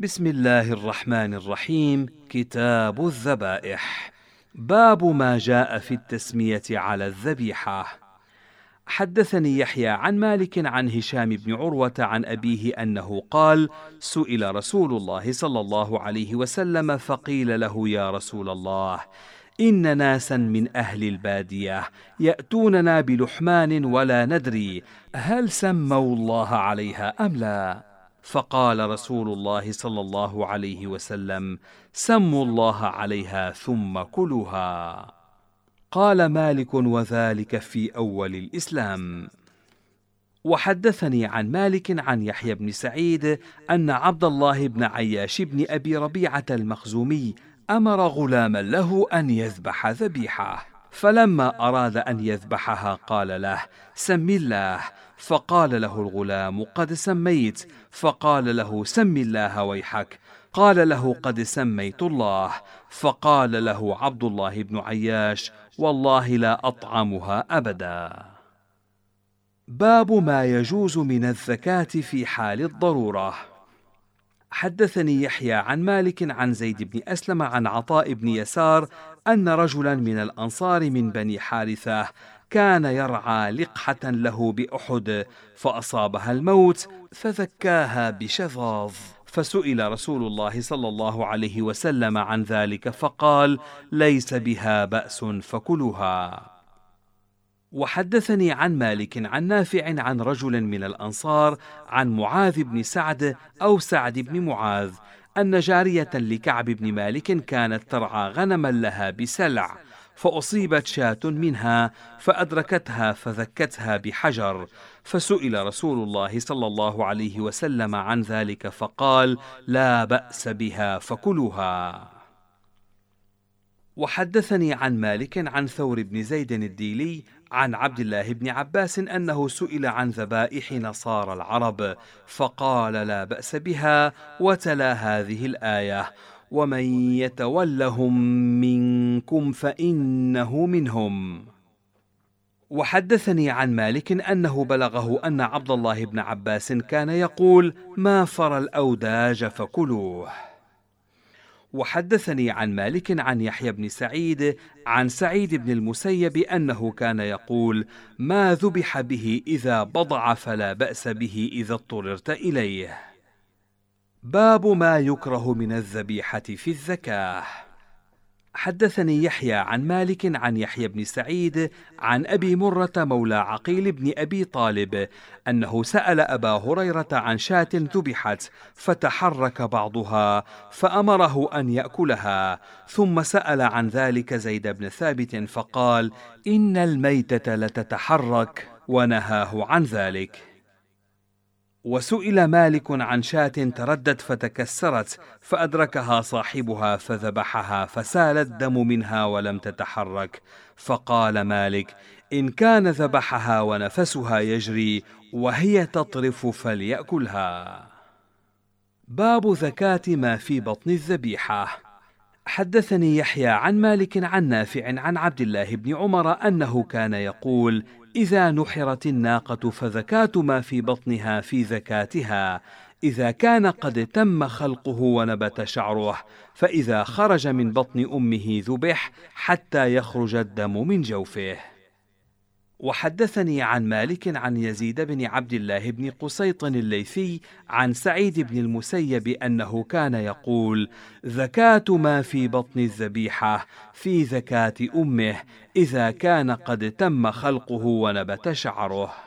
بسم الله الرحمن الرحيم. كتاب الذبائح. باب ما جاء في التسمية على الذبيحة. حدثني يحيى عن مالك عن هشام بن عروة عن أبيه أنه قال سئل رسول الله صلى الله عليه وسلم فقيل له يا رسول الله إن ناسا من أهل البادية يأتوننا بلحمان ولا ندري هل سموا الله عليها أم لا. فقال رسول الله صلى الله عليه وسلم سموا الله عليها ثم كلوها. قال مالك وذلك في أول الإسلام. وحدثني عن مالك عن يحيى بن سعيد أن عبد الله بن عياش بن أبي ربيعة المخزومي أمر غلاما له أن يذبح ذبيحة. فلما أراد أن يذبحها قال له سم الله. فقال له الغلام قد سميت. فقال له سم الله ويحك. قال له قد سميت الله. فقال له عبد الله بن عياش والله لا أطعمها أبدا. باب ما يجوز من الزكاة في حال الضرورة. حدثني يحيى عن مالك عن زيد بن أسلم عن عطاء بن يسار أن رجلا من الأنصار من بني حارثة كان يرعى لقحة له بأحد فأصابها الموت فذكاها بشظاظ فسئل رسول الله صلى الله عليه وسلم عن ذلك فقال ليس بها بأس فكلها وحدثني عن مالك عن نافع عن رجل من الأنصار عن معاذ بن سعد أو سعد بن معاذ أن جارية لكعب بن مالك كانت ترعى غنما لها بسلع فأصيبت شاة منها فأدركتها فذكتها بحجر فسئل رسول الله صلى الله عليه وسلم عن ذلك فقال لا بأس بها فكلوها. وحدثني عن مالك عن ثور بن زيد الديلي عن عبد الله بن عباس أنه سئل عن ذبائح نصارى العرب فقال لا بأس بها وتلا هذه الآية ومن يتولهم منكم فإنه منهم. وحدثني عن مالك أنه بلغه أن عبد الله بن عباس كان يقول ما فر الأوداج فكلوه. وحدثني عن مالك عن يحيى بن سعيد عن سعيد بن المسيب أنه كان يقول ما ذبح به إذا بضع فلا بأس به إذا اضطررت إليه. باب ما يكره من الذبيحة في الزكاة. حدثني يحيى عن مالك عن يحيى بن سعيد عن أبي مرة مولى عقيل بن أبي طالب أنه سأل أبا هريرة عن شاة ذبحت فتحرك بعضها فأمره أن يأكلها ثم سأل عن ذلك زيد بن ثابت فقال إن الميتة لتتحرك ونهاه عن ذلك. وسئل مالك عن شاة تردت فتكسرت فأدركها صاحبها فذبحها فسال الدم منها ولم تتحرك. فقال مالك إن كان ذبحها ونفسها يجري وهي تطرف فليأكلها. باب زكاة ما في بطن الذبيحة. حدثني يحيى عن مالك عن نافع عن عبد الله بن عمر أنه كان يقول إذا نحرت الناقة فزكاة ما في بطنها في زكاتها. إذا كان قد تم خلقه ونبت شعره فإذا خرج من بطن أمه ذبح حتى يخرج الدم من جوفه. وحدثني عن مالك عن يزيد بن عبد الله بن قسيط الليثي عن سعيد بن المسيب أنه كان يقول زكاة ما في بطن الذبيحة في زكاة أمه إذا كان قد تم خلقه ونبت شعره.